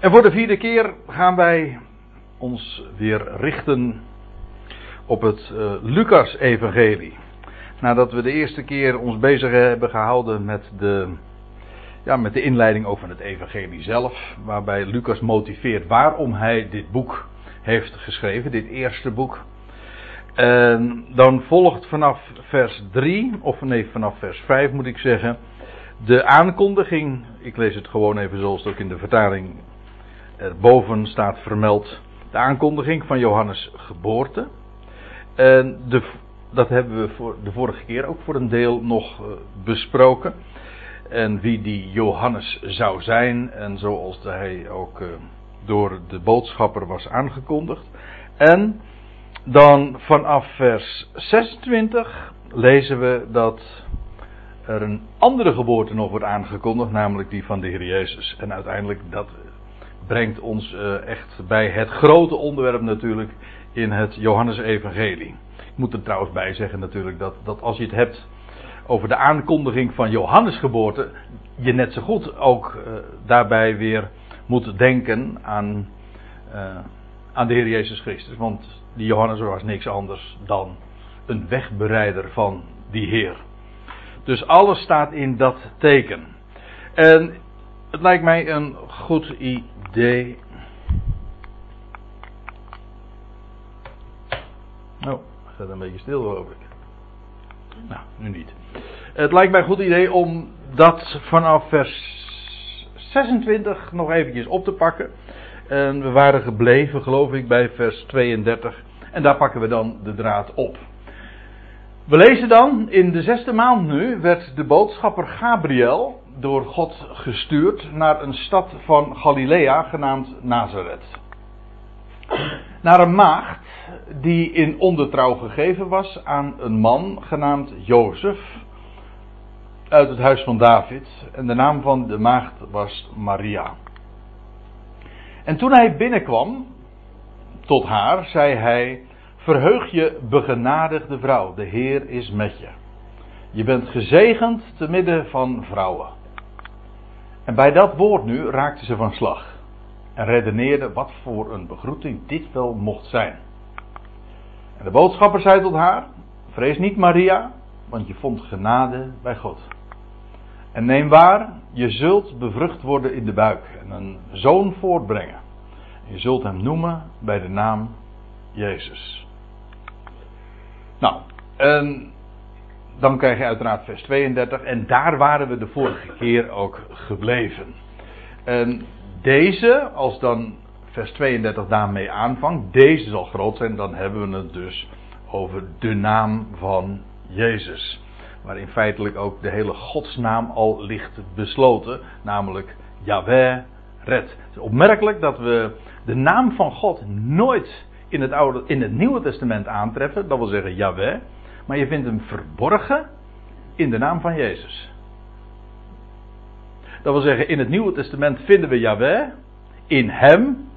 En voor de vierde keer gaan wij ons weer richten op het uh, Lucas-evangelie. Nadat we de eerste keer ons bezig hebben gehouden met de, ja, met de inleiding over het evangelie zelf. Waarbij Lucas motiveert waarom hij dit boek heeft geschreven, dit eerste boek. Dan volgt vanaf vers 3, of nee, vanaf vers 5 moet ik zeggen, de aankondiging. Ik lees het gewoon even zoals het ook in de vertaling erboven staat vermeld. De aankondiging van Johannes' geboorte. En de, dat hebben we voor de vorige keer ook voor een deel nog besproken. En wie die Johannes zou zijn. En zoals hij ook door de boodschapper was aangekondigd. En dan vanaf vers 26 lezen we dat er een andere geboorte nog wordt aangekondigd, namelijk die van de Heer Jezus. En uiteindelijk dat brengt ons uh, echt bij het grote onderwerp natuurlijk in het Johannesevangelie. Ik moet er trouwens bij zeggen natuurlijk dat, dat als je het hebt over de aankondiging van Johannes geboorte, je net zo goed ook uh, daarbij weer moet denken aan, uh, aan de Heer Jezus Christus. Want die Johannes was niks anders dan een wegbereider van die Heer. Dus alles staat in dat teken. En het lijkt mij een goed idee. Oh, gaat een beetje stil geloof ik. Nou, nu niet. Het lijkt mij een goed idee om dat vanaf vers 26 nog eventjes op te pakken. En we waren gebleven, geloof ik, bij vers 32. En daar pakken we dan de draad op. We lezen dan, in de zesde maand nu werd de boodschapper Gabriel door God gestuurd naar een stad van Galilea genaamd Nazareth. Naar een maagd die in ondertrouw gegeven was aan een man genaamd Jozef uit het huis van David. En de naam van de maagd was Maria. En toen hij binnenkwam tot haar, zei hij: Verheug je, begenadigde vrouw, de Heer is met je. Je bent gezegend te midden van vrouwen. En bij dat woord nu raakte ze van slag. En redeneerde wat voor een begroeting dit wel mocht zijn. En de boodschapper zei tot haar: Vrees niet, Maria, want je vond genade bij God. En neem waar, je zult bevrucht worden in de buik en een zoon voortbrengen. Je zult hem noemen bij de naam Jezus. Nou, en dan krijg je uiteraard vers 32 en daar waren we de vorige keer ook gebleven. En deze, als dan vers 32 daarmee aanvangt, deze zal groot zijn, dan hebben we het dus over de naam van Jezus. Waarin feitelijk ook de hele godsnaam al ligt besloten, namelijk Yahweh red. Het is opmerkelijk dat we de naam van God nooit in het, oude, in het Nieuwe Testament aantreffen, dat wil zeggen Yahweh, maar je vindt hem verborgen in de naam van Jezus. Dat wil zeggen, in het Nieuwe Testament vinden we Yahweh in hem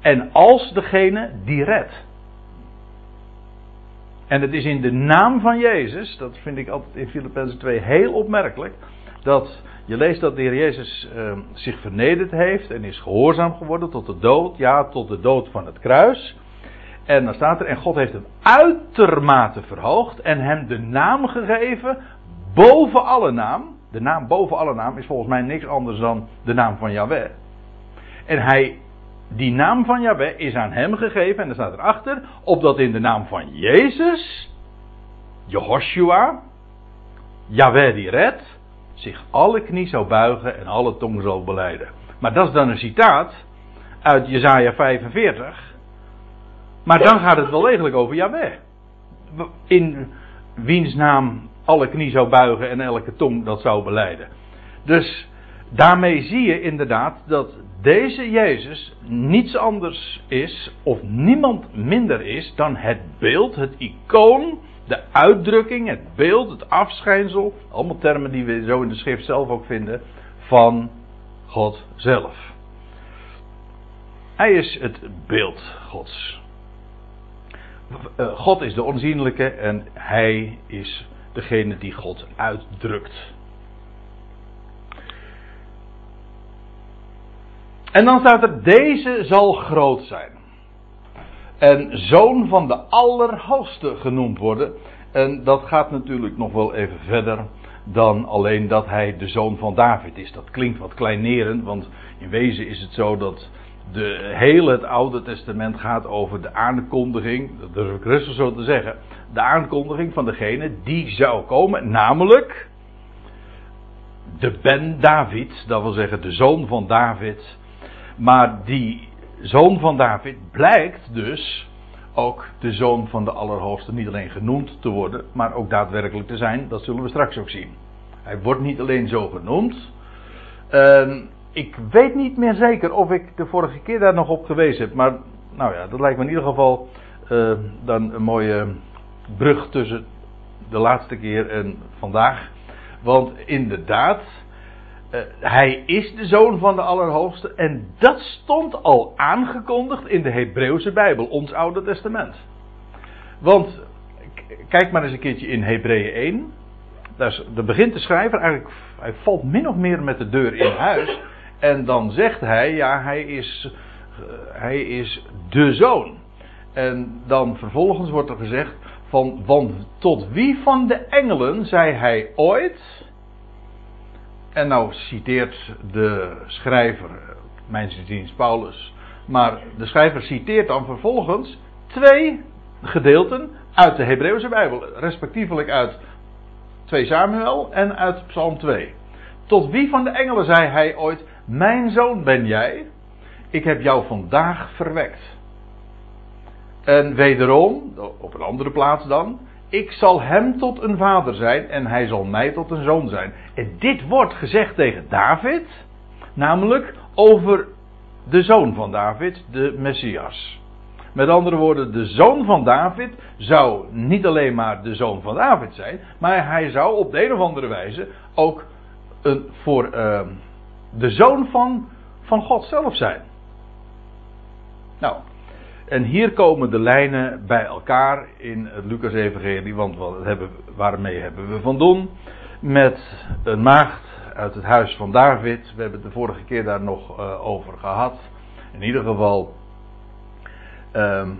en als degene die redt. En het is in de naam van Jezus, dat vind ik altijd in Filippenzen 2 heel opmerkelijk, dat je leest dat de Heer Jezus uh, zich vernederd heeft en is gehoorzaam geworden tot de dood, ja, tot de dood van het kruis. En dan staat er, en God heeft hem uitermate verhoogd en hem de naam gegeven boven alle naam. De naam boven alle naam is volgens mij niks anders dan de naam van Yahweh. En hij die naam van Yahweh is aan hem gegeven, en er staat erachter, opdat in de naam van Jezus, Jehoshua, Yahweh die redt, zich alle knie zou buigen en alle tong zal beleiden. Maar dat is dan een citaat uit Jesaja 45. Maar dan gaat het wel degelijk over Yahweh. In wiens naam alle knie zou buigen en elke tong dat zou beleiden. Dus daarmee zie je inderdaad dat deze Jezus niets anders is, of niemand minder is, dan het beeld, het icoon, de uitdrukking, het beeld, het afschijnsel, allemaal termen die we zo in de schrift zelf ook vinden, van God zelf. Hij is het beeld Gods. Eh, God is de onzienlijke en hij is degene die God uitdrukt. En dan staat er, deze zal groot zijn. En zoon van de Allerhoogste genoemd worden. En dat gaat natuurlijk nog wel even verder dan alleen dat hij de zoon van David is. Dat klinkt wat kleinerend, want in wezen is het zo dat de hele het Oude Testament gaat over de aankondiging, dat durf ik rustig zo te zeggen, de aankondiging van degene die zou komen, namelijk de Ben David, dat wil zeggen de zoon van David. Maar die zoon van David blijkt dus ook de zoon van de Allerhoogste niet alleen genoemd te worden, maar ook daadwerkelijk te zijn. Dat zullen we straks ook zien. Hij wordt niet alleen zo genoemd. Uh, ik weet niet meer zeker of ik de vorige keer daar nog op gewezen heb. Maar nou ja, dat lijkt me in ieder geval uh, dan een mooie brug tussen de laatste keer en vandaag. Want inderdaad, uh, hij is de zoon van de Allerhoogste. En dat stond al aangekondigd in de Hebreeuwse Bijbel, ons Oude Testament. Want kijk maar eens een keertje in Hebreeën 1. Daar, daar begint de schrijver eigenlijk, hij valt min of meer met de deur in huis. En dan zegt hij, ja, hij is, uh, hij is de zoon. En dan vervolgens wordt er gezegd van, want tot wie van de engelen zei hij ooit, en nou citeert de schrijver, mijn dienst Paulus, maar de schrijver citeert dan vervolgens twee gedeelten uit de Hebreeuwse Bijbel, respectievelijk uit 2 Samuel en uit Psalm 2. Tot wie van de engelen zei hij ooit: Mijn zoon ben jij, ik heb jou vandaag verwekt. En wederom, op een andere plaats dan, ik zal hem tot een vader zijn en hij zal mij tot een zoon zijn. En dit wordt gezegd tegen David, namelijk over de zoon van David, de Messias. Met andere woorden, de zoon van David zou niet alleen maar de zoon van David zijn, maar hij zou op de een of andere wijze ook een, voor uh, de zoon van, van God zelf zijn. Nou, en hier komen de lijnen bij elkaar in het Lucas-evangelie, want wat hebben, waarmee hebben we van doen? Met een maagd uit het huis van David. We hebben het de vorige keer daar nog uh, over gehad. In ieder geval, um,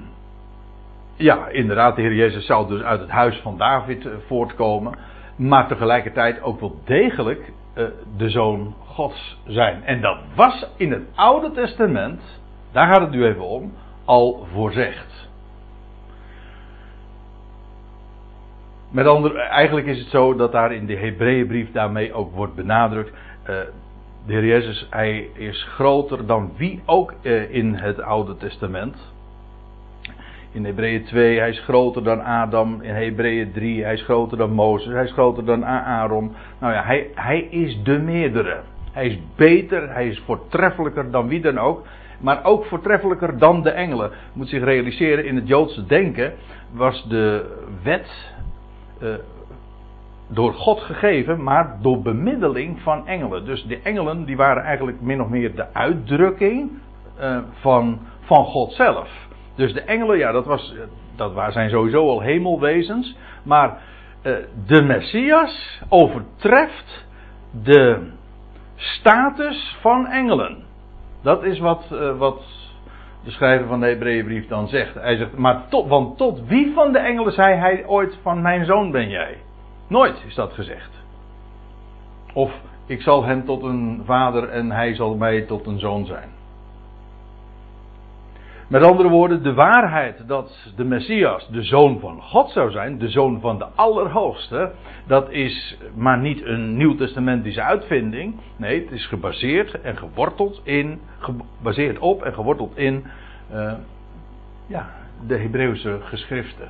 ja, inderdaad, de Heer Jezus zou dus uit het huis van David uh, voortkomen. Maar tegelijkertijd ook wel degelijk de zoon Gods zijn. En dat was in het Oude Testament, daar gaat het nu even om, al voorzegd. Met andere, eigenlijk is het zo dat daar in de Hebreeënbrief daarmee ook wordt benadrukt. Uh, de Heer Jezus, hij is groter dan wie ook uh, in het Oude Testament. In Hebreeën 2, hij is groter dan Adam. In Hebreeën 3, hij is groter dan Mozes. Hij is groter dan Aaron. Nou ja, hij, hij is de meerdere. Hij is beter, hij is voortreffelijker dan wie dan ook maar ook voortreffelijker dan de engelen. Moet zich realiseren, in het Joodse denken was de wet uh, door God gegeven, maar door bemiddeling van engelen. Dus de engelen die waren eigenlijk min of meer de uitdrukking uh, van, van God zelf. Dus de engelen, ja, dat, was, dat zijn sowieso al hemelwezens. Maar uh, de Messias overtreft de status van engelen. Dat is wat, uh, wat de schrijver van de Hebreeënbrief dan zegt. Hij zegt, maar tot, want tot wie van de engelen zei hij ooit van mijn zoon ben jij? Nooit is dat gezegd. Of ik zal hem tot een vader en hij zal mij tot een zoon zijn. Met andere woorden, de waarheid dat de Messias de zoon van God zou zijn, de zoon van de Allerhoogste, dat is maar niet een nieuwtestamentische uitvinding. Nee, het is gebaseerd en geworteld in, gebaseerd op en geworteld in uh, ja, de Hebreeuwse geschriften.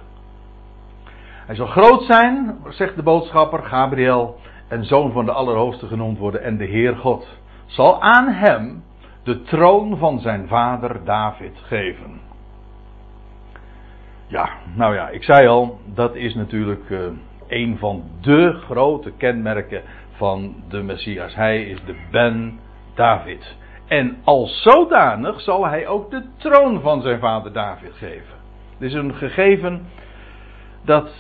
Hij zal groot zijn, zegt de boodschapper Gabriel, en zoon van de Allerhoogste genoemd worden, en de Heer God zal aan hem de troon van zijn vader David geven. Ja, nou ja, ik zei al, dat is natuurlijk uh, een van de grote kenmerken van de Messias. Hij is de Ben David. En als zodanig zal hij ook de troon van zijn vader David geven. Dit is een gegeven dat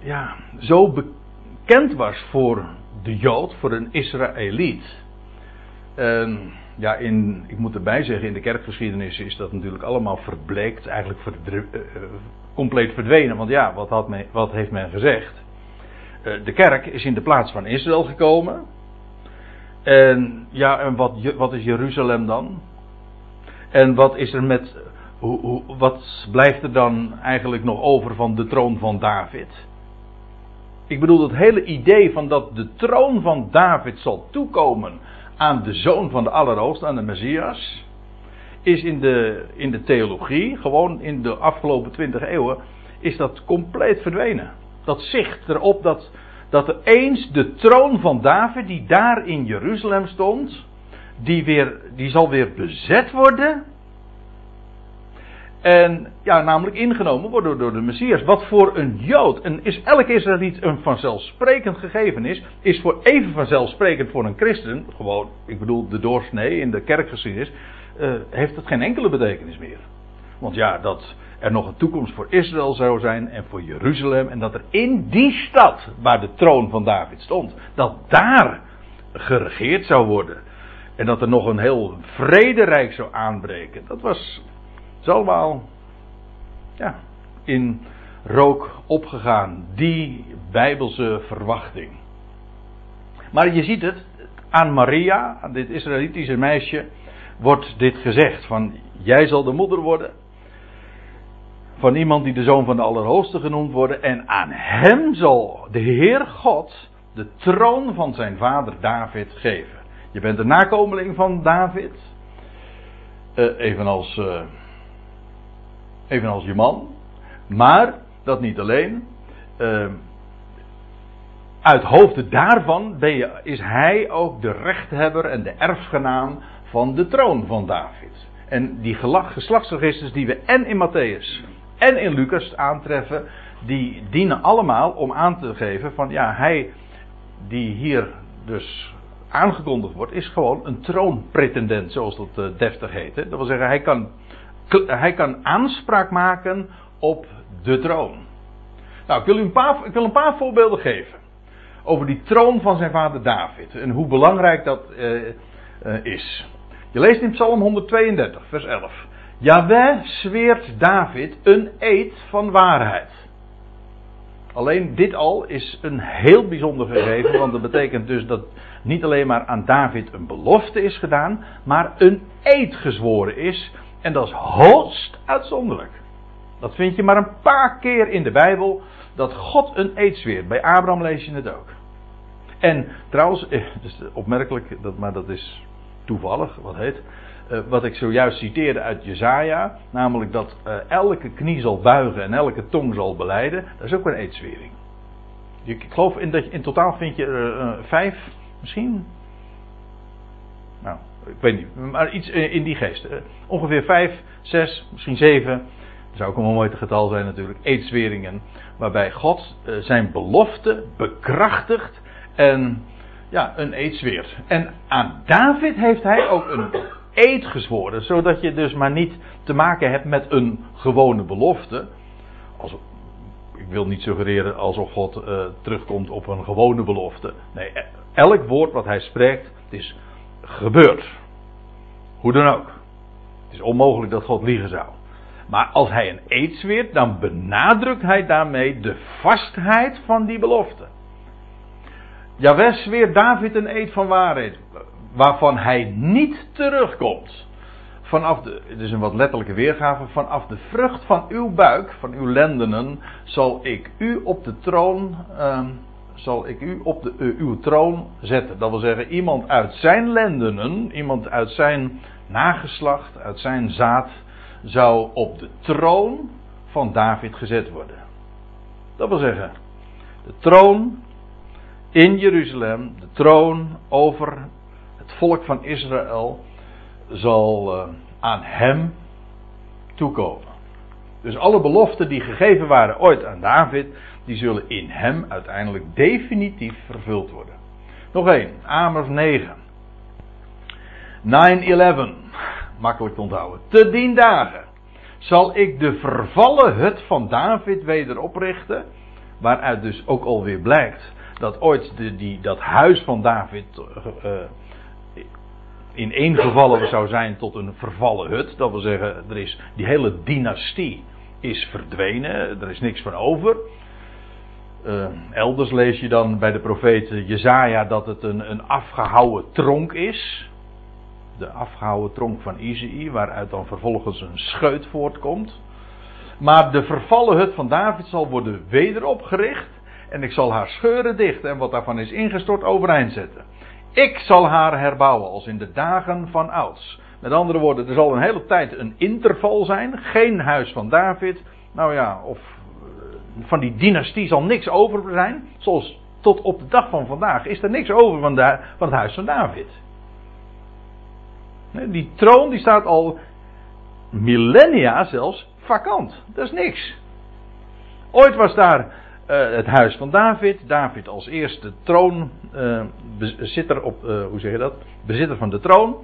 ja, zo bekend was voor de Jood, voor een Israëliet. Uh, ja, in, ik moet erbij zeggen, in de kerkgeschiedenis is dat natuurlijk allemaal verbleekt, eigenlijk verdre- uh, compleet verdwenen. Want ja, wat, had men, wat heeft men gezegd? Uh, de kerk is in de plaats van Israël gekomen. En ja, en wat, wat is Jeruzalem dan? En wat is er met. Hoe, hoe, wat blijft er dan eigenlijk nog over van de troon van David? Ik bedoel, het hele idee van dat de troon van David zal toekomen aan de zoon van de Allerhoogste, aan de Messias, is in de, in de theologie, gewoon in de afgelopen twintig eeuwen, is dat compleet verdwenen. Dat zicht erop dat, dat er eens de troon van David, die daar in Jeruzalem stond, die, weer, die zal weer bezet worden. En ja, namelijk ingenomen worden door de Messias. Wat voor een Jood, en is elke Israëliet een vanzelfsprekend gegeven is, is voor even vanzelfsprekend voor een christen, gewoon, ik bedoel de doorsnee in de kerkgeschiedenis, uh, heeft het geen enkele betekenis meer. Want ja, dat er nog een toekomst voor Israël zou zijn en voor Jeruzalem, en dat er in die stad waar de troon van David stond, dat daar geregeerd zou worden. En dat er nog een heel vrederijk zou aanbreken. Dat was is allemaal ja, in rook opgegaan. Die bijbelse verwachting. Maar je ziet het, aan Maria, aan dit Israëlitische meisje, wordt dit gezegd: van jij zal de moeder worden van iemand die de zoon van de Allerhoogste genoemd wordt. En aan hem zal de Heer God de troon van zijn vader David geven. Je bent de nakomeling van David. Uh, evenals uh, evenals je man. Maar, dat niet alleen. Uh, uit hoofde daarvan ben je, is hij ook de rechthebber en de erfgenaam van de troon van David. En die geslachtsregisters die we en in Matthäus en in Lucas aantreffen, die dienen allemaal om aan te geven van ja, hij die hier dus aangekondigd wordt, is gewoon een troonpretendent, zoals dat uh, deftig heet. Dat wil zeggen, hij kan hij kan aanspraak maken op de troon. Nou, ik wil u een paar, ik wil een paar voorbeelden geven. Over die troon van zijn vader David. En hoe belangrijk dat uh, uh, is. Je leest in Psalm 132, vers 11. Jaweh zweert David een eed van waarheid. Alleen dit al is een heel bijzonder gegeven, want dat betekent dus dat niet alleen maar aan David een belofte is gedaan, maar een eed gezworen is en dat is hoogst uitzonderlijk. Dat vind je maar een paar keer in de Bijbel. Dat God een eed. Bij Abraham lees je het ook. En trouwens, eh, is opmerkelijk, dat, maar dat is toevallig, wat heet. Uh, wat ik zojuist citeerde uit Jezaja. Namelijk dat uh, elke knie zal buigen en elke tong zal beleiden. Dat is ook een eedswering. Ik geloof in dat in totaal vind je er vijf, misschien. Nou, ik weet niet, maar iets in die geest. Ongeveer vijf, zes, misschien zeven. Dat zou ook een mooi getal zijn natuurlijk. Eedsweringen. Waarbij God eh, zijn belofte bekrachtigt en ja, een eed zweert. En aan David heeft hij ook een eed gezworen. Zodat je dus maar niet te maken hebt met een gewone belofte. Als, ik wil niet suggereren alsof God uh, terugkomt op een gewone belofte. Nee, elk woord wat hij spreekt, het is gebeurd. Hoe dan ook. Het is onmogelijk dat God liegen zou. Maar als hij een eed zweert, dan benadrukt hij daarmee de vastheid van die belofte. Jawel zweert David een eed van waarheid, waarvan hij niet terugkomt. Vanaf de, het is een wat letterlijke weergave, vanaf de vrucht van uw buik, van uw lendenen, zal ik u op de troon uh, zal ik u op de, uh, uw troon zetten. Dat wil zeggen, iemand uit zijn lendenen, iemand uit zijn nageslacht, uit zijn zaad, zou op de troon van David gezet worden. Dat wil zeggen, de troon in Jeruzalem, de troon over het volk van Israël, zal uh, aan hem toekomen. Dus alle beloften die gegeven waren ooit aan David, die zullen in hem uiteindelijk definitief vervuld worden. Nog één, Amos 9. 9-11, makkelijk te onthouden. Te dien dagen zal ik de vervallen hut van David weder oprichten. Waaruit dus ook alweer blijkt dat ooit de, die, dat huis van David uh, ineengevallen zou zijn tot een vervallen hut. Dat wil zeggen, er is, die hele dynastie is verdwenen, er is niks van over. Uh, elders lees je dan bij de profeet Jezaja dat het een, een afgehouwen tronk is. De afgehouwen tronk van Izei, waaruit dan vervolgens een scheut voortkomt. Maar de vervallen hut van David zal worden wederopgericht. En ik zal haar scheuren dicht en wat daarvan is ingestort overeind zetten. Ik zal haar herbouwen als in de dagen van ouds. Met andere woorden, er zal een hele tijd een interval zijn. Geen huis van David. Nou ja, of van die dynastie zal niks over zijn. Zoals tot op de dag van vandaag is er niks over van, van het huis van David. Die troon die staat al millennia zelfs vakant. Dat is niks. Ooit was daar uh, het huis van David. David als eerste troonbezitter uh, op, uh, hoe zeg je dat? Bezitter van de troon.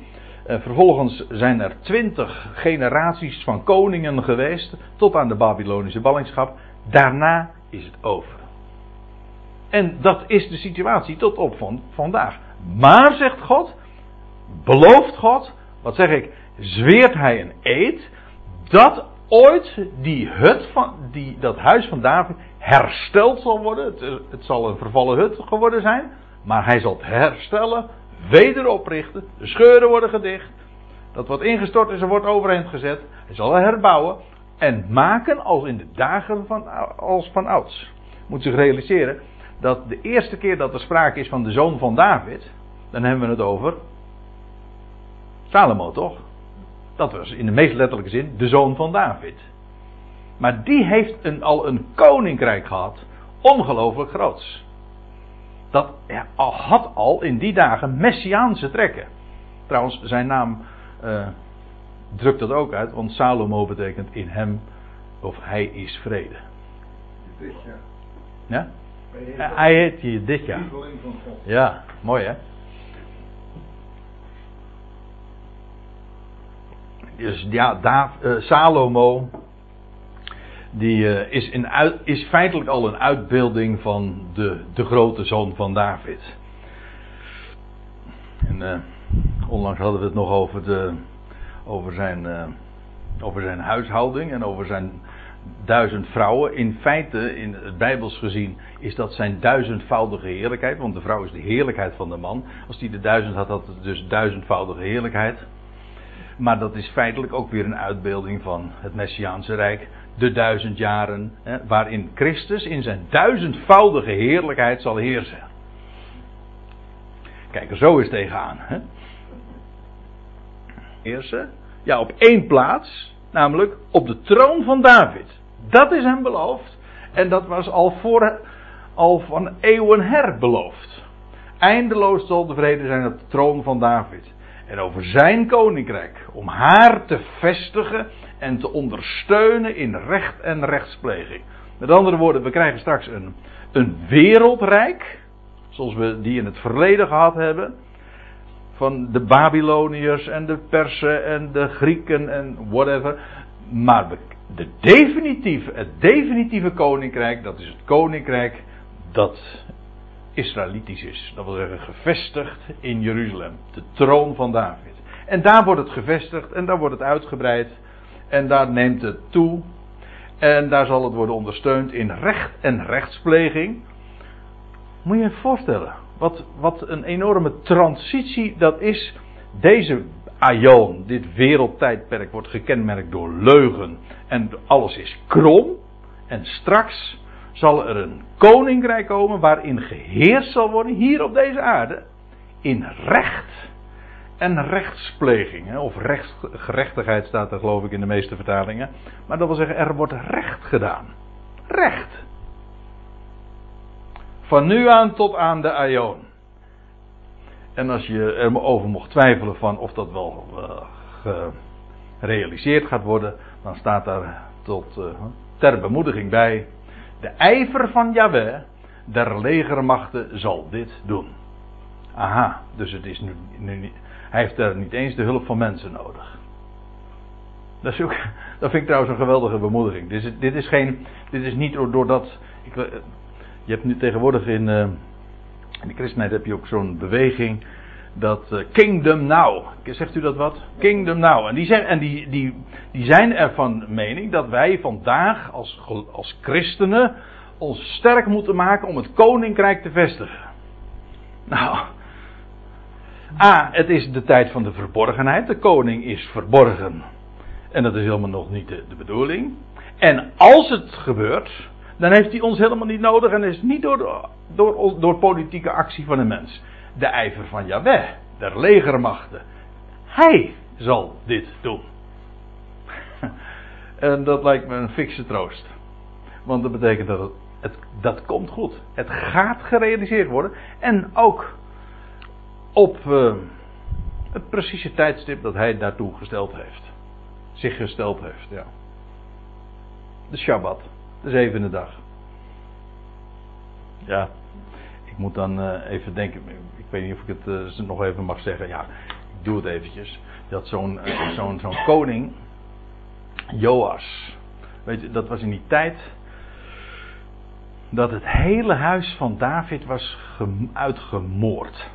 vervolgens zijn er twintig generaties van koningen geweest. Tot aan de Babylonische ballingschap. Daarna is het over. En dat is de situatie tot op van vandaag. Maar zegt God, belooft God, wat zeg ik, zweert hij een eed, dat ooit die hut van, die, dat huis van David hersteld zal worden. Het, zal een vervallen hut geworden zijn. Maar hij zal het herstellen, wederoprichten. De scheuren worden gedicht. Dat wat ingestort is, er wordt overeind gezet. Hij zal het herbouwen. En maken als in de dagen van, als van ouds. Moet zich realiseren dat de eerste keer dat er sprake is van de zoon van David. Dan hebben we het over Salomo, toch? Dat was in de meest letterlijke zin de zoon van David. Maar die heeft een, al een koninkrijk gehad, ongelooflijk groots. Dat had al in die dagen messiaanse trekken. Trouwens, zijn naam uh, drukt dat ook uit, want Salomo betekent in hem of hij is vrede. Dit jaar. Ja? Hij heet hier dit jaar. Ja, mooi hè? Dus ja, uh, Salomo. Die uh, is, in uit, is feitelijk al een uitbeelding van de, de grote zoon van David. En uh, onlangs hadden we het nog over, de, over, zijn, over zijn huishouding en over zijn duizend vrouwen. In feite, in het Bijbels gezien, is dat zijn duizendvoudige heerlijkheid. Want de vrouw is de heerlijkheid van de man. Als die de duizend had, had het dus duizendvoudige heerlijkheid. Maar dat is feitelijk ook weer een uitbeelding van het Messiaanse Rijk. De duizend jaren, hè, waarin Christus in zijn duizendvoudige heerlijkheid zal heersen. Kijk er zo eens tegenaan. Hè. Heersen? Ja, op één plaats, namelijk op de troon van David. Dat is hem beloofd. En dat was al, voor, al van eeuwen her beloofd. Eindeloos zal de vrede zijn op de troon van David en over zijn koninkrijk, om haar te vestigen en te ondersteunen in recht en rechtspleging. Met andere woorden, we krijgen straks een, een wereldrijk, zoals we die in het verleden gehad hebben, van de Babyloniërs en de Persen en de Grieken en whatever. Maar de definitieve, het definitieve koninkrijk, dat is het koninkrijk dat Israëlitisch is. Dat wil zeggen gevestigd in Jeruzalem. De troon van David. En daar wordt het gevestigd en daar wordt het uitgebreid. En daar neemt het toe. En daar zal het worden ondersteund in recht en rechtspleging. Moet je je voorstellen. Wat, wat een enorme transitie dat is. Deze aion, dit wereldtijdperk wordt gekenmerkt door leugen. En alles is krom. En straks zal er een koninkrijk komen waarin geheerst zal worden hier op deze aarde in recht en rechtspleging. Of rechtsgerechtigheid staat er geloof ik in de meeste vertalingen. Maar dat wil zeggen er wordt recht gedaan. Recht. Van nu aan tot aan de aion. En als je erover mocht twijfelen van of dat wel uh, gerealiseerd gaat worden, dan staat daar tot uh, ter bemoediging bij de ijver van Yahweh, der legermachten, zal dit doen. Aha, dus het is nu, hij heeft er niet eens de hulp van mensen nodig. Dat, dat vind ik trouwens een geweldige bemoediging. Dit is, dit is, geen, dit is niet doordat. Ik, je hebt nu tegenwoordig in, uh, in de christenheid heb je ook zo'n beweging. dat uh, Kingdom Now. Zegt u dat wat? Kingdom Now. En, die, zeg, en die, die, die zijn er van mening dat wij vandaag als, als christenen ons sterk moeten maken om het koninkrijk te vestigen. Nou. A, het is de tijd van de verborgenheid. De koning is verborgen. En dat is helemaal nog niet de bedoeling. En als het gebeurt, dan heeft hij ons helemaal niet nodig en is niet door, door, door politieke actie van een mens. De ijver van Yahweh, der legermachten. Hij zal dit doen. en dat lijkt me een fikse troost. Want dat betekent dat het, dat komt goed. Het gaat gerealiseerd worden. En ook op uh, het precieze tijdstip dat hij daartoe gesteld heeft. Zich gesteld heeft, ja. De Shabbat de zevende dag. Ja, ik moet dan uh, even denken. Ik weet niet of ik het uh, nog even mag zeggen. Ja, ik doe het eventjes. Dat zo'n uh, zo'n zo'n koning, Joas. Weet je, dat was in die tijd. Dat het hele huis van David was uitgemoord.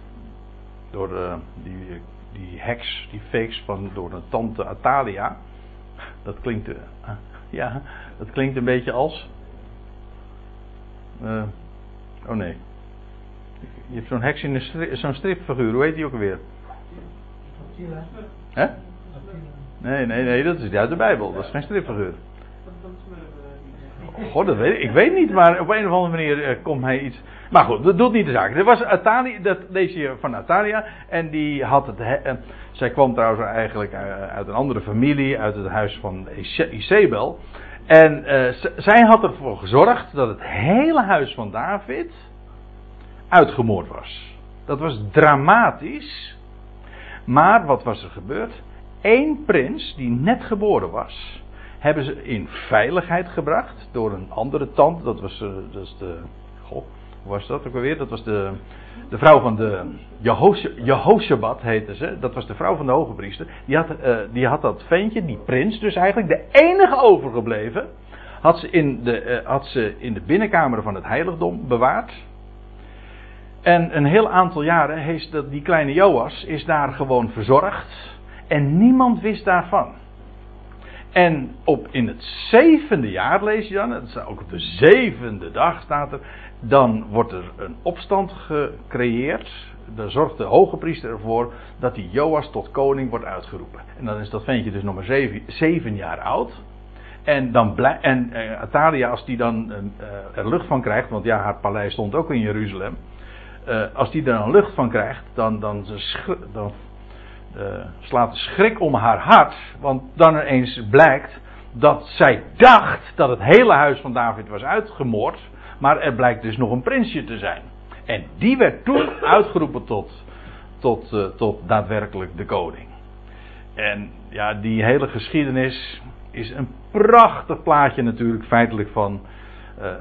Door die, die heks, die fakes van door een tante Atalia. Dat klinkt. Ja, dat klinkt een beetje als. Uh, oh nee. Je hebt zo'n heks in een zo'n stripfiguur, hoe heet die ook alweer? Hè? Nee, nee, nee, dat is uit de Bijbel, dat is geen stripfiguur. God, dat weet ik. weet niet, maar op een of andere manier uh, komt hij iets. Maar goed, dat doet niet de zaak. Er was Atalia, dat je van Atalia. En die had het. Uh, zij kwam trouwens eigenlijk uit een andere familie, uit het huis van Isabel. En zij had ervoor gezorgd dat het hele huis van David uitgemoord was. Dat was dramatisch. Maar wat was er gebeurd? Eén prins die net geboren was, hebben ze in veiligheid gebracht door een andere tante. Dat was, uh, dat de. Goh, hoe was dat ook alweer? Dat was de, de vrouw van de Jehoshabat heette ze. Dat was de vrouw van de hoge priester. Die had, uh, die had dat ventje, die prins dus eigenlijk, de enige overgebleven. Had ze, in de, uh, had ze in de binnenkamer van het heiligdom bewaard. En een heel aantal jaren heeft dat, die kleine Joas is daar gewoon verzorgd. En niemand wist daarvan. En op, in het zevende jaar lees je dan, het ook op de zevende dag staat er, dan wordt er een opstand gecreëerd. Dan zorgt de hoge priester ervoor dat die Joas tot koning wordt uitgeroepen. En dan is dat ventje dus nog maar zeven, zeven jaar oud. En, dan en uh, Atalia, als die dan uh, er lucht van krijgt, want ja, haar paleis stond ook in Jeruzalem. Als die er dan lucht van krijgt, dan, dan, dan slaat de schrik om haar hart. Want dan ineens blijkt dat zij dacht dat het hele huis van David was uitgemoord. Maar er blijkt dus nog een prinsje te zijn. En die werd toen uitgeroepen tot, tot, uh, tot daadwerkelijk de koning. En ja, die hele geschiedenis is een prachtig plaatje natuurlijk feitelijk van uh,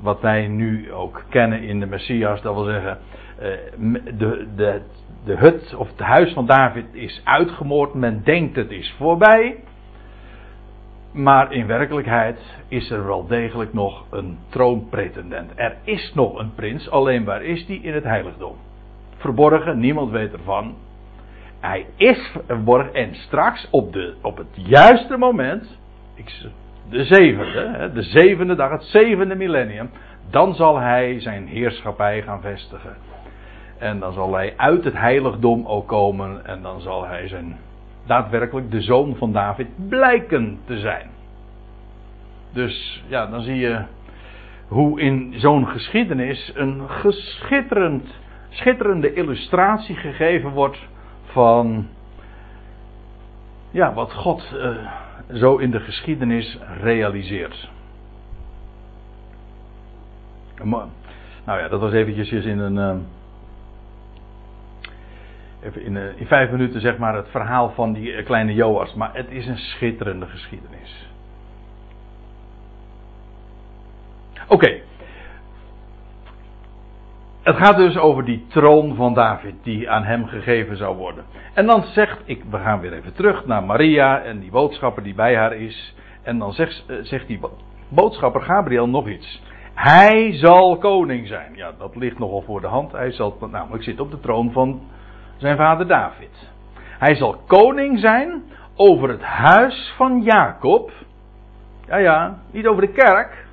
wat wij nu ook kennen in de Messias. Dat wil zeggen, de, de, de hut of het huis van David is uitgemoord. Men denkt het is voorbij. Maar in werkelijkheid is er wel degelijk nog een troonpretendent. Er is nog een prins, alleen waar is die? In het heiligdom. Verborgen, niemand weet ervan. Hij is verborgen en straks op, de, op het juiste moment, de zevende, de zevende dag, het zevende millennium, dan zal hij zijn heerschappij gaan vestigen. En dan zal hij uit het heiligdom ook komen en dan zal hij zijn daadwerkelijk de zoon van David blijken te zijn. Dus ja, dan zie je hoe in zo'n geschiedenis een geschitterend, schitterende illustratie gegeven wordt van ja, wat God uh, zo in de geschiedenis realiseert. Nou ja, dat was eventjes in een. Uh, even in, uh, in, vijf minuten zeg maar het verhaal van die kleine Joas. Maar het is een schitterende geschiedenis. Oké. Het gaat dus over die troon van David die aan hem gegeven zou worden. En dan zegt, ik, we gaan weer even terug naar Maria en die boodschapper die bij haar is. En dan zegt, eh, zegt die boodschapper Gabriel nog iets. Hij zal koning zijn. Ja, dat ligt nogal voor de hand. Hij zal namelijk zitten op de troon van zijn vader David. Hij zal koning zijn over het huis van Jacob. Ja, ja, niet over de kerk.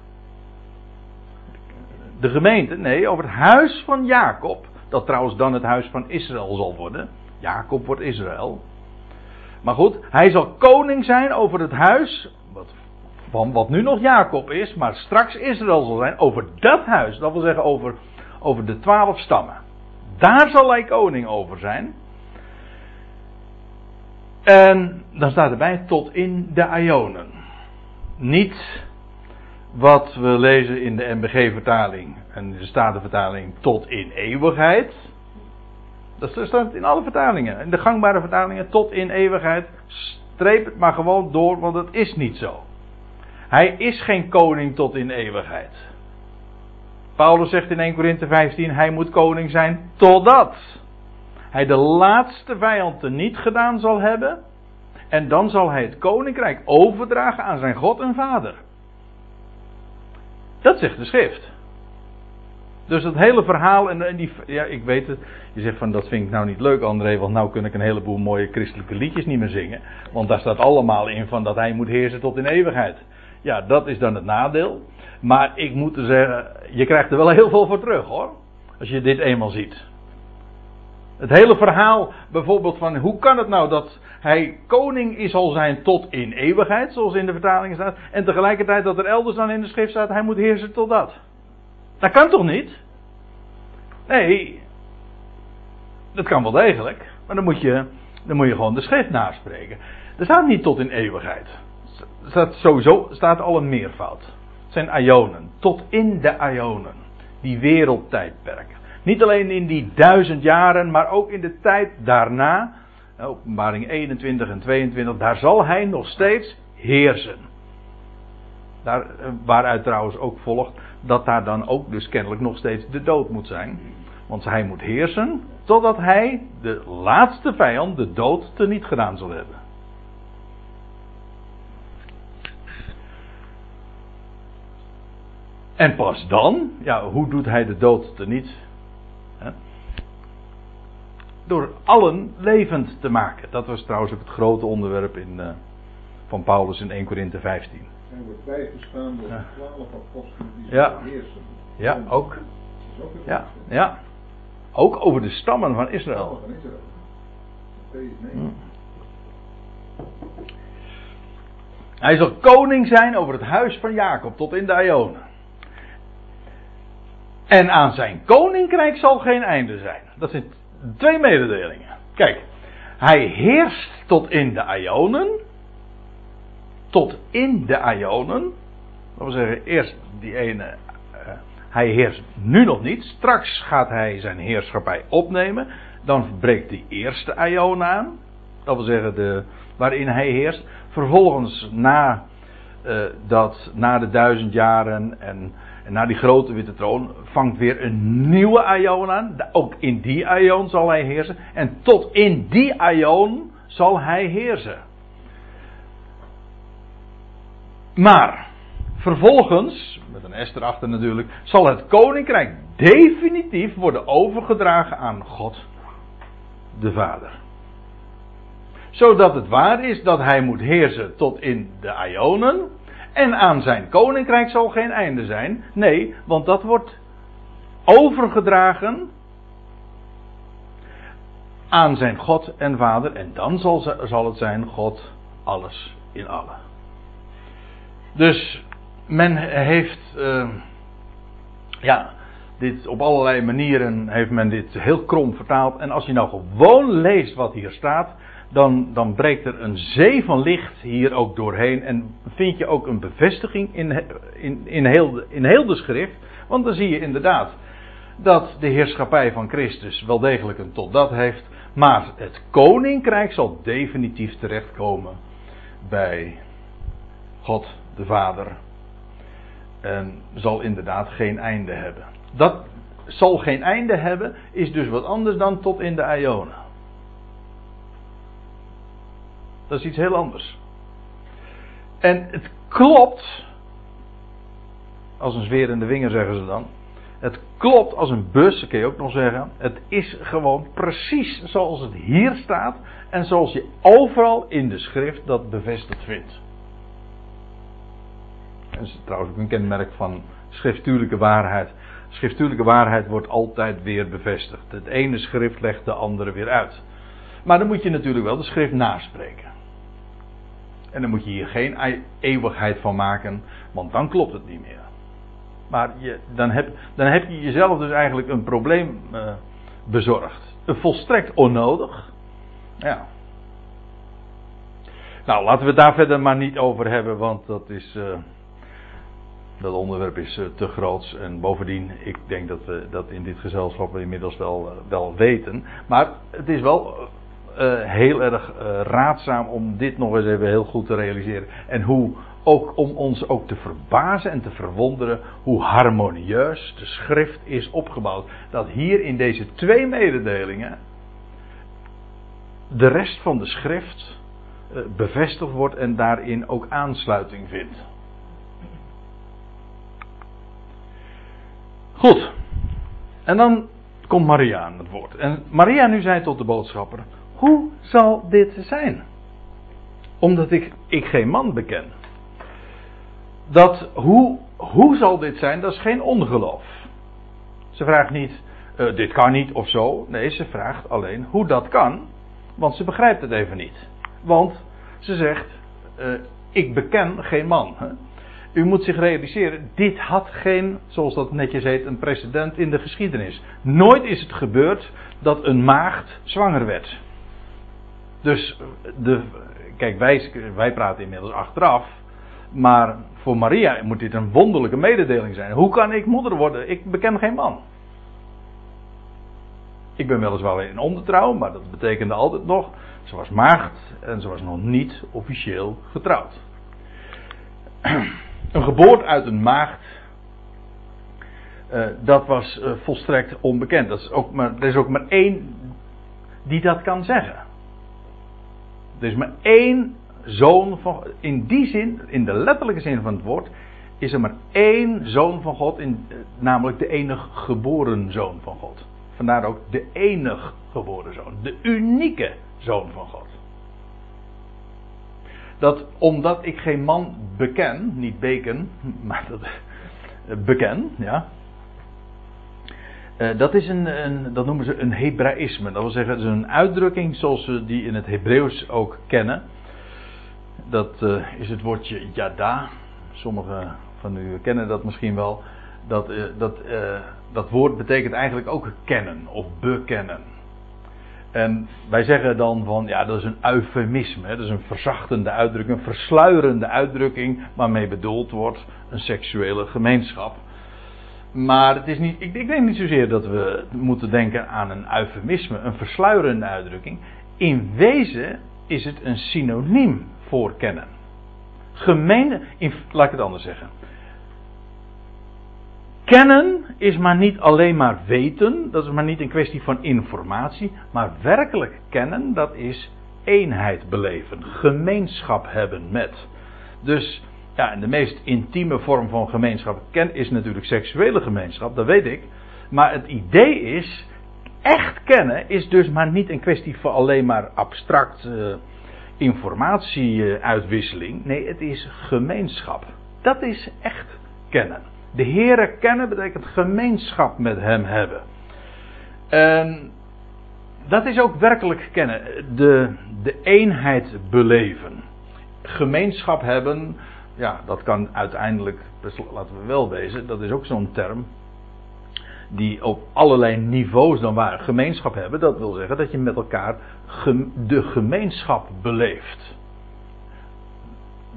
De gemeente, nee, over het huis van Jacob. Dat trouwens dan het huis van Israël zal worden. Jacob wordt Israël. Maar goed, hij zal koning zijn over het huis. Wat, van wat nu nog Jacob is, maar straks Israël zal zijn. Over dat huis. Dat wil zeggen over, over de twaalf stammen. Daar zal hij koning over zijn. En dan staat erbij tot in de Ionen. Niet wat we lezen in de MBG-vertaling en de Statenvertaling tot in eeuwigheid. Dat staat in alle vertalingen. In de gangbare vertalingen tot in eeuwigheid. Streep het maar gewoon door, want het is niet zo. Hij is geen koning tot in eeuwigheid. Paulus zegt in 1 Korinthe 15: hij moet koning zijn totdat hij de laatste vijand niet gedaan zal hebben. En dan zal hij het koninkrijk overdragen aan zijn God en Vader. Dat zegt de schrift. Dus het hele verhaal en, die, ja, ik weet het. Je zegt van dat vind ik nou niet leuk, André, want nou kun ik een heleboel mooie christelijke liedjes niet meer zingen. Want daar staat allemaal in van dat hij moet heersen tot in eeuwigheid. Ja, dat is dan het nadeel. Maar ik moet zeggen, je krijgt er wel heel veel voor terug hoor. Als je dit eenmaal ziet. Het hele verhaal bijvoorbeeld van hoe kan het nou dat hij koning is al zijn tot in eeuwigheid, zoals in de vertaling staat. En tegelijkertijd dat er elders dan in de schrift staat, hij moet heersen tot dat. Dat kan toch niet? Nee, dat kan wel degelijk. Maar dan moet je, dan moet je gewoon de schrift naspreken. Er staat niet tot in eeuwigheid. Er staat sowieso staat al een meervoud. Zijn ionen. Tot in de ionen. Die wereldtijdperken. Niet alleen in die duizend jaren, maar ook in de tijd daarna. Openbaring 21 en 22. Daar zal hij nog steeds heersen. Daar, eh, waaruit trouwens ook volgt dat daar dan ook dus kennelijk nog steeds de dood moet zijn. Want hij moet heersen totdat hij de laatste vijand, de dood, teniet gedaan zal hebben. En pas dan, ja, hoe doet hij de dood teniet? Door allen levend te maken. Dat was trouwens ook het grote onderwerp in, uh, van Paulus in 1 Korinthe 15. Hij wordt bijgestaan door de twaalf apostelen die Ja. heersen. Ja, ook. Ja, ja. Ook over de stammen van Israël. van Israël. Matthäus Hm. 9. Hij zal koning zijn over het huis van Jacob tot in de Ionen. En aan zijn koninkrijk zal geen einde zijn. Dat zijn twee mededelingen. Kijk, hij heerst tot in de Ionen. Tot in de Ionen. Dat wil zeggen, eerst die ene. eh, hij heerst nu nog niet. Straks gaat hij zijn heerschappij opnemen. Dan breekt die eerste Ion aan. Dat wil zeggen, de, waarin hij heerst. Vervolgens, na, eh, dat, na de duizend jaren en, en na die grote witte troon, vangt weer een nieuwe Ion aan. Ook in die Ion zal hij heersen. En tot in die Ion zal hij heersen. Maar, vervolgens, met een S erachter natuurlijk, zal het koninkrijk definitief worden overgedragen aan God, de Vader. Zodat het waar is dat hij moet heersen tot in de Ionen. En aan zijn koninkrijk zal geen einde zijn. Nee, want dat wordt overgedragen aan zijn God en Vader. En dan zal, zal het zijn God alles in allen. Dus men heeft, eh, ja, dit op allerlei manieren heeft men dit heel krom vertaald. En als je nou gewoon leest wat hier staat, dan, dan breekt er een zee van licht hier ook doorheen. En vind je ook een bevestiging in, in, in, heel, in heel de schrift. Want dan zie je inderdaad dat de heerschappij van Christus wel degelijk een tot dat heeft. Maar het koninkrijk zal definitief terechtkomen bij God de Vader. En zal inderdaad geen einde hebben. Dat zal geen einde hebben, is dus wat anders dan tot in de Ionen. Dat is iets heel anders. En het klopt, als een zweer in de vinger zeggen ze dan. Het klopt als een bus, kun je ook nog zeggen. Het is gewoon precies zoals het hier staat en zoals je overal in de schrift dat bevestigd vindt. Dat is trouwens ook een kenmerk van schriftuurlijke waarheid. Schriftuurlijke waarheid wordt altijd weer bevestigd. Het ene schrift legt de andere weer uit. Maar dan moet je natuurlijk wel de schrift naspreken. En dan moet je hier geen eeuwigheid van maken, want dan klopt het niet meer. Maar je, dan, heb, dan heb je jezelf dus eigenlijk een probleem uh, bezorgd. Volstrekt onnodig. Ja. Nou, laten we het daar verder maar niet over hebben, want dat is. Uh, dat onderwerp is uh, te groot. En bovendien, ik denk dat we dat in dit gezelschap inmiddels wel, wel weten. Maar het is wel heel erg raadzaam om dit nog eens even heel goed te realiseren. En hoe ook om ons ook te verbazen en te verwonderen hoe harmonieus de schrift is opgebouwd. Dat hier in deze twee mededelingen de rest van de schrift eh, bevestigd wordt en daarin ook aansluiting vindt. Goed. En dan komt Maria aan het woord. En Maria nu zei tot de boodschapper: Hoe zal dit zijn? Omdat ik, ik geen man beken dat hoe, hoe zal dit zijn, dat is geen ongeloof. Ze vraagt niet, uh, dit kan niet of zo. Nee, ze vraagt alleen hoe dat kan, want ze begrijpt het even niet. Want ze zegt, uh, ik beken geen man. Hè? U moet zich realiseren, dit had geen, zoals dat netjes heet, een precedent in de geschiedenis. Nooit is het gebeurd dat een maagd zwanger werd. Dus, de, kijk, wij, wij praten inmiddels achteraf. Maar voor Maria moet dit een wonderlijke mededeling zijn. Hoe kan ik moeder worden? Ik beken geen man. Ik ben weliswaar in ondertrouw, maar dat betekende altijd nog. Ze was maagd en ze was nog niet officieel getrouwd. Een geboorte uit een maagd. Uh, dat was uh, volstrekt onbekend. Dat is ook maar, er is ook maar één die dat kan zeggen. Er is maar één zoon van In die zin, in de letterlijke zin van het woord, is er maar één zoon van God, in, eh, namelijk de enig geboren zoon van God. Vandaar ook de enig geboren zoon, de unieke zoon van God. Dat omdat ik geen man beken, niet beken, maar dat, eh, beken, ja. Uh, dat is een, een, dat noemen ze een Hebraïsme. Dat wil zeggen, het is een uitdrukking zoals we die in het Hebreeuws ook kennen dat uh, is het woordje yada. Sommigen van u kennen dat misschien wel. Dat, uh, dat, dat woord betekent eigenlijk ook kennen of bekennen. En wij zeggen dan van, ja, dat is een eufemisme. Dat is een verzachtende uitdrukking, een versluierende uitdrukking waarmee bedoeld wordt een seksuele gemeenschap. Maar het is niet, ik, ik denk niet zozeer dat we moeten denken aan een eufemisme, een versluierende uitdrukking. In wezen is het een synoniem voor kennen. Gemeen, laat ik het anders zeggen. Kennen is maar niet alleen maar weten, dat is maar niet een kwestie van informatie, maar werkelijk kennen, dat is eenheid beleven, gemeenschap hebben met. Dus ja, en de meest intieme vorm van gemeenschap ken is natuurlijk seksuele gemeenschap, dat weet ik. Maar het idee is, echt kennen is dus maar niet een kwestie van alleen maar abstract. Uh, informatieuitwisseling. Nee, het is gemeenschap. Dat is echt kennen. De Heere kennen betekent gemeenschap met Hem hebben. En dat is ook werkelijk kennen. De, de eenheid beleven. Gemeenschap hebben, ja, dat kan uiteindelijk, laten we wel wezen, dat is ook zo'n term die op allerlei niveaus dan waar gemeenschap hebben. Dat wil zeggen dat je met elkaar de gemeenschap beleeft.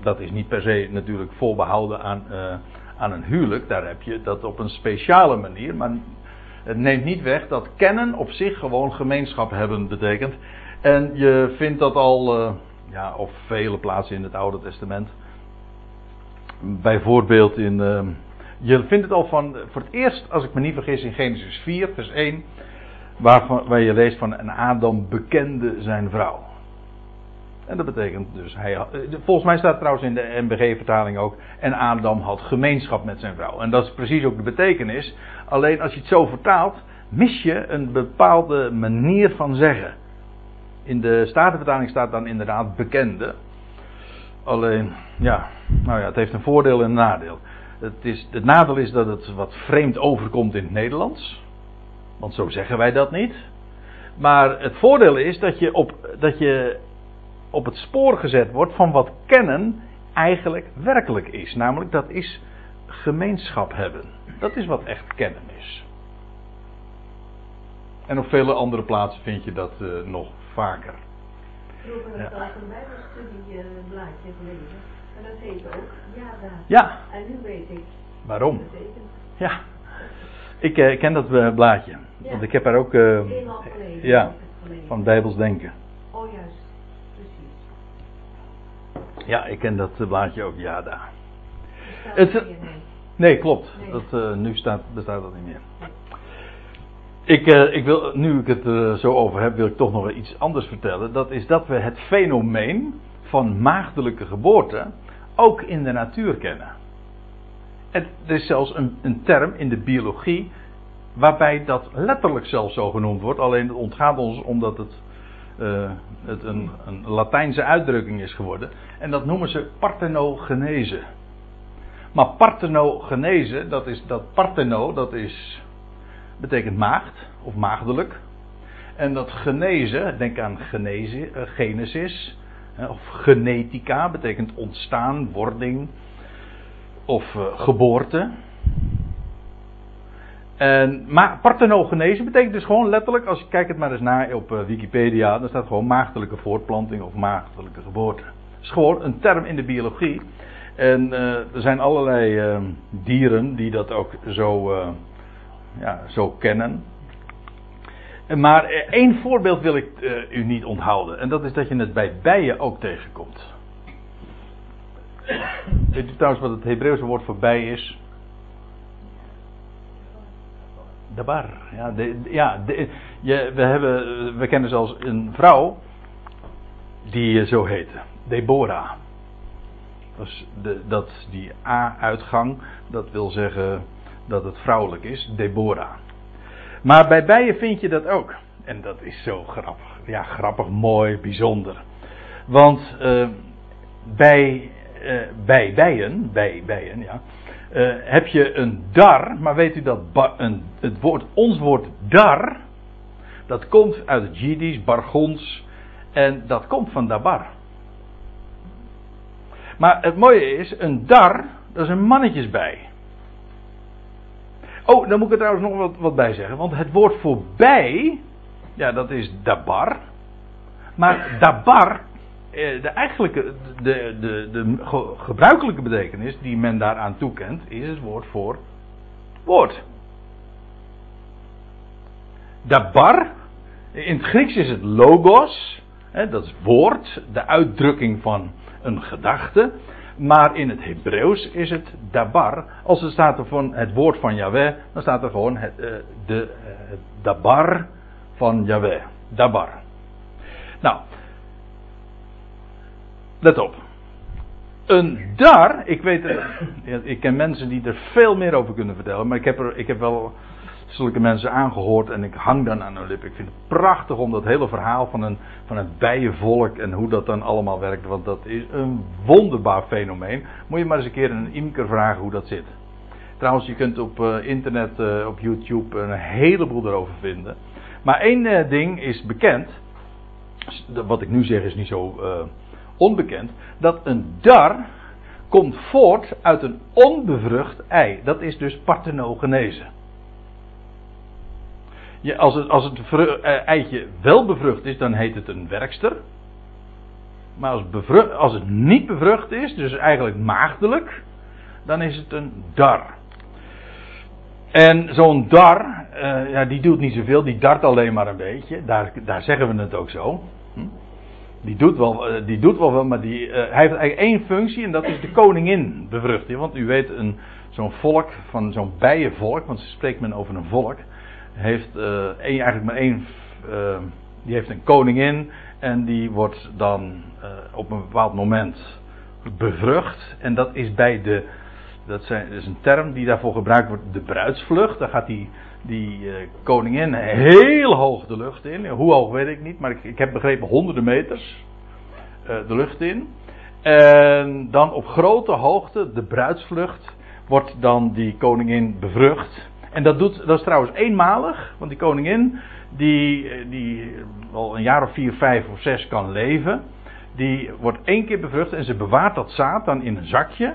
Dat is niet per se natuurlijk voorbehouden aan, uh, aan een huwelijk. Daar heb je dat op een speciale manier. Maar het neemt niet weg dat kennen op zich gewoon gemeenschap hebben betekent. En je vindt dat al uh, ja, op vele plaatsen in het Oude Testament. Bijvoorbeeld in. Uh, je vindt het al van, voor het eerst, als ik me niet vergis, in Genesis 4, vers 1, waar, je leest van een Adam bekende zijn vrouw. En dat betekent dus, hij, eh, volgens mij staat trouwens in de MBG-vertaling ook, en Adam had gemeenschap met zijn vrouw. En dat is precies ook de betekenis. Alleen als je het zo vertaalt, mis je een bepaalde manier van zeggen. In de Statenvertaling staat dan inderdaad bekende. Alleen, ja, nou ja, het heeft een voordeel en een nadeel. Het, is, het nadeel is dat het wat vreemd overkomt in het Nederlands. Want zo zeggen wij dat niet. Maar het voordeel is dat je op, dat je op het spoor gezet wordt van wat kennen eigenlijk werkelijk is. Namelijk dat is gemeenschap hebben. Dat is wat echt kennen is. En op vele andere plaatsen vind je dat eh, nog vaker. Vroeger heb ik al een bijbelstudie eh, blaadje gelezen. En dat heet ook Jada. Ja, En nu weet ik waarom? Ja. Ik eh, ken dat eh, blaadje. Ja. Want ik heb daar ook eh, gelezen. ja, van Bijbels denken. Oh juist, precies. Ja, ik ken dat eh, blaadje ook, ja daar. Er staat Het- er. Nee, klopt. Nee. Dat, eh, nu staat, bestaat dat niet meer. Ik, eh, ik wil, nu ik het er zo over heb, wil ik toch nog iets anders vertellen. Dat is dat we het fenomeen van maagdelijke geboorte ook in de natuur kennen. En er is zelfs een, een term in de biologie waarbij dat letterlijk zelfs zo genoemd wordt. Alleen het ontgaat ons omdat het, eh, het een, een Latijnse uitdrukking is geworden. En dat noemen ze parthenogenese. Maar parthenogenese, dat is dat partheno, dat is betekent maagd of maagdelijk. En dat genezen, denk aan genese, eh, genesis of genetica, betekent ontstaan, wording of eh, geboorte. En, maar parthenogenese betekent dus gewoon letterlijk, als je kijkt het maar eens na op eh, Wikipedia, dan staat gewoon maagdelijke voortplanting of maagdelijke geboorte. Het is gewoon een term in de biologie. En er zijn allerlei eh, dieren die dat ook zo, ja, zo kennen. En Maar eh, één voorbeeld wil ik eh, u niet onthouden. En dat is dat je het bij bijen ook tegenkomt. Weet u trouwens wat het Hebreeuwse woord voor bij is? Dabar. Ja, de, ja de- je, we, hebben, we kennen zelfs een vrouw die eh, zo heette. Deborah. Dat de, dat, die A-uitgang, dat wil zeggen dat het vrouwelijk is, Deborah. Maar bij bijen vind je dat ook. En dat is zo grappig. Ja, grappig, mooi, bijzonder. Want eh, bij, eh, bij bijen, bij bijen, ja, eh, heb je een dar. Maar weet u dat een, het woord, ons woord dar, dat komt uit het Jiddisch, Bargons, en dat komt van dabar. Maar het mooie is, een dar, dat is een mannetjesbij. Oh, dan moet ik er trouwens nog wat, wat bij zeggen. Want het woord voor bij, ja, dat is dabar. Maar dabar, eh, de eigenlijke, de, de, de ge- gebruikelijke betekenis die men daaraan toekent, is het woord voor woord. Dabar, in het Grieks is het logos, dat is woord, de uitdrukking van een gedachte. Maar in het Hebreeuws is het dabar. Als er staat van het woord van Yahweh, dan staat er gewoon het, eh, de, eh, het dabar van Yahweh. Dabar. Nou, let op. Een dar, ik weet, ja, ik ken mensen die er veel meer over kunnen vertellen, maar ik heb, er, ik heb wel zulke mensen aangehoord en ik hang dan aan hun lip. Ik vind het prachtig om dat hele verhaal van, een, van het bijenvolk en hoe dat dan allemaal werkt, want dat is een wonderbaar fenomeen. Moet je maar eens een keer een imker vragen hoe dat zit. Trouwens, je kunt op eh, internet, eh, op YouTube, een heleboel erover vinden. Maar één eh, ding is bekend, wat ik nu zeg is niet zo onbekend, dat een dar komt voort uit een onbevrucht ei. Dat is dus parthenogenese. Als het, als het eh, eitje wel bevrucht is, dan heet het een werkster. Maar als, bevru- als het niet bevrucht is, dus eigenlijk maagdelijk, dan is het een dar. En zo'n dar, eh, ja, die doet niet zoveel, die dart alleen maar een beetje. Daar, daar zeggen we het ook zo. Hm? Die doet wel, eh, die doet wel veel, maar die, hij heeft eigenlijk één functie en dat is de koningin bevruchten. Want u weet, een, zo'n volk, van zo'n bijenvolk, want spreekt men over een volk, heeft eh, één, eigenlijk maar één, eh, die heeft een koningin En die wordt dan uh, op een bepaald moment bevrucht. En dat is bij de. Dat, zijn, is een term die daarvoor gebruikt wordt, de bruidsvlucht. Daar gaat die, die uh, koningin heel hoog de lucht in. Hoe hoog weet ik niet, maar ik, ik heb begrepen honderden meters de lucht in. En dan op grote hoogte, de bruidsvlucht, wordt dan die koningin bevrucht. En dat, doet, dat is trouwens eenmalig, want die koningin, die, die al een jaar of vier, vijf of zes kan leven, die wordt één keer bevrucht en ze bewaart dat zaad dan in een zakje.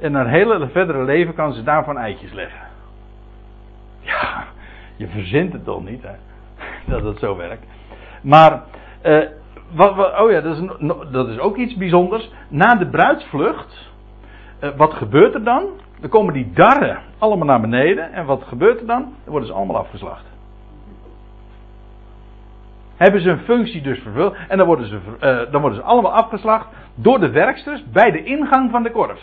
En haar hele verdere leven kan ze daarvan eitjes leggen. Ja, je verzint het toch niet, hè? Dat het zo werkt. Maar, eh, wat, wat, oh ja, dat is, dat is ook iets bijzonders. Na de bruidsvlucht, eh, wat gebeurt er dan? Dan komen die darren allemaal naar beneden. En wat gebeurt er dan? Dan worden ze allemaal afgeslacht. Hebben ze een functie dus vervuld. En dan worden ze, uh, dan worden ze allemaal afgeslacht door de werksters bij de ingang van de korf. Dan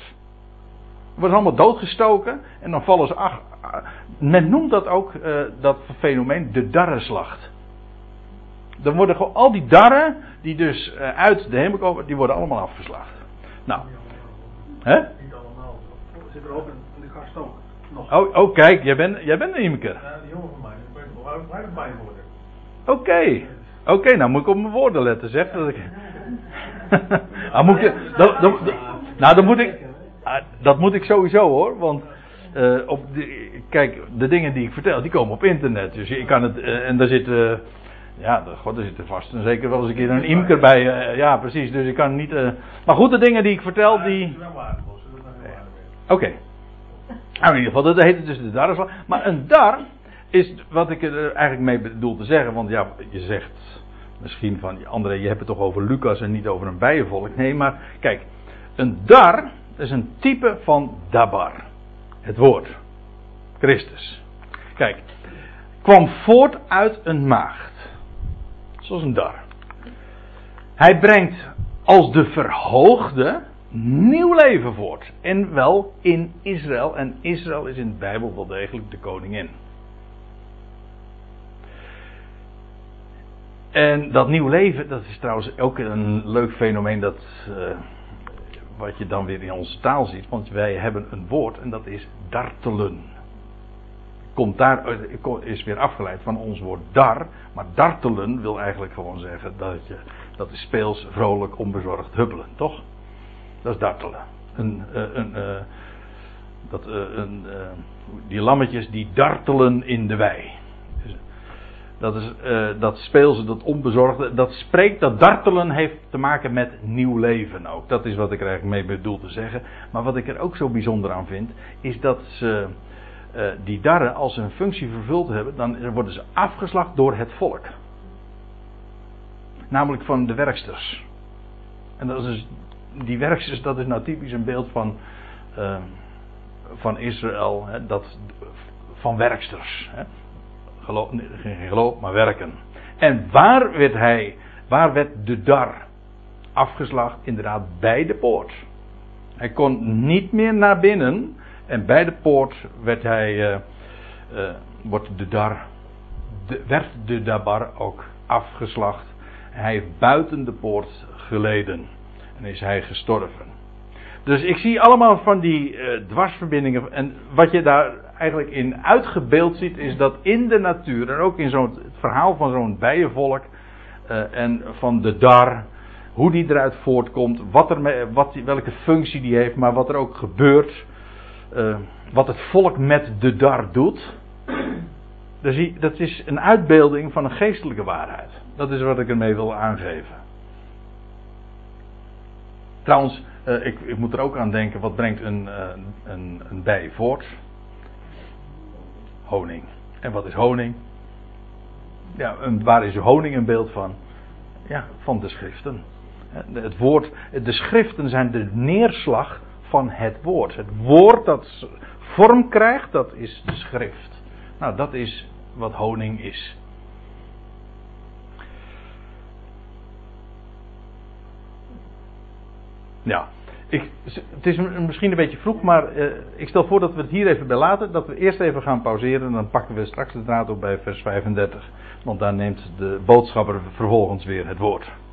worden ze allemaal doodgestoken. En dan vallen ze ach, Men noemt dat ook, uh, dat fenomeen, de darrenslacht. Dan worden gewoon al die darren die dus uh, uit de hemel komen, die worden allemaal afgeslacht. Nou. Hè? Zit er ook in de gast ook. Nog. Oh, oh kijk, jij bent, jij bent een imker. Ja, die jongen van mij. Ik waar hij erbij worden. Oké. Okay. Oké, okay, nou moet ik op mijn woorden letten, zeg. Dat ik... ah, moet ik, dat, dat, nou, dan moet ik. Ah, dat moet ik sowieso hoor, want. Uh, op de, kijk, de dingen die ik vertel, die komen op internet. Dus ik kan het. Uh, en daar zit. Uh, ja, god, er zit er vast en zeker wel eens een keer een imker bij. ja, precies. Dus ik kan niet. maar goed, de dingen die ik vertel, die. Oké. Nou, in ieder geval, dat heet het dus de darrenslag. Maar een dar is wat ik er eigenlijk mee bedoel te zeggen. Want ja, je zegt misschien van André, je hebt het toch over Lucas en niet over een bijenvolk. Nee, maar kijk, een dar is een type van dabar. Het woord. Christus. Kijk, kwam voort uit een maagd. Zoals een dar. Hij brengt als de verhoogde nieuw leven voort. En wel in Israël. En Israël is in de Bijbel wel degelijk de koningin. En dat nieuw leven, dat is trouwens ook een leuk fenomeen dat, uh, wat je dan weer in onze taal ziet. Want wij hebben een woord en dat is dartelen. Komt daar, is weer afgeleid van ons woord dar. Maar dartelen wil eigenlijk gewoon zeggen dat, je, dat is speels, vrolijk, onbezorgd huppelen, toch? Dat is dartelen. Een, uh, een, uh, dat, een, die lammetjes die dartelen in de wei. Dat, is, dat dat onbezorgde, dat spreekt, dat dartelen heeft te maken met nieuw leven ook. Dat is wat ik er eigenlijk mee bedoel te zeggen. Maar wat ik er ook zo bijzonder aan vind, is dat ze die darren, als ze een functie vervuld hebben, dan worden ze afgeslacht door het volk. Namelijk van de werksters. En dat is dus, die werksters, dat is nou typisch een beeld van, uh, van Israël, hè, dat, van werksters. Hè geen geloof, maar werken. En waar werd hij, waar werd de dar afgeslacht? Inderdaad, bij de poort. Hij kon niet meer naar binnen. En bij de poort werd hij, uh, wordt de dar, werd de dabar ook afgeslacht. Hij heeft buiten de poort geleden. En is hij gestorven. Dus ik zie allemaal van die uh, dwarsverbindingen. En wat je daar eigenlijk in uitgebeeld ziet, is dat in de natuur, en ook in zo'n verhaal van zo'n bijenvolk uh, en van de dar, hoe die eruit voortkomt, wat er, wat, welke functie die heeft, maar wat er ook gebeurt, uh, wat het volk met de dar doet. Dat is een uitbeelding van een geestelijke waarheid. Dat is wat ik ermee wil aangeven. Trouwens, uh, ik, ik, moet er ook aan denken, wat brengt een, uh, een, een bij voort? Honing. En wat is honing? Ja, waar is honing een beeld van? Ja, van de schriften. Het woord, de schriften zijn de neerslag van het woord. Het woord dat vorm krijgt, dat is de schrift. Nou, dat is wat honing is. Ja, Ik, het is misschien een beetje vroeg, maar eh, ik stel voor dat we het hier even bij laten. Dat we eerst even gaan pauzeren en dan pakken we straks de draad op bij vers 35. Want daar neemt de boodschapper vervolgens weer het woord.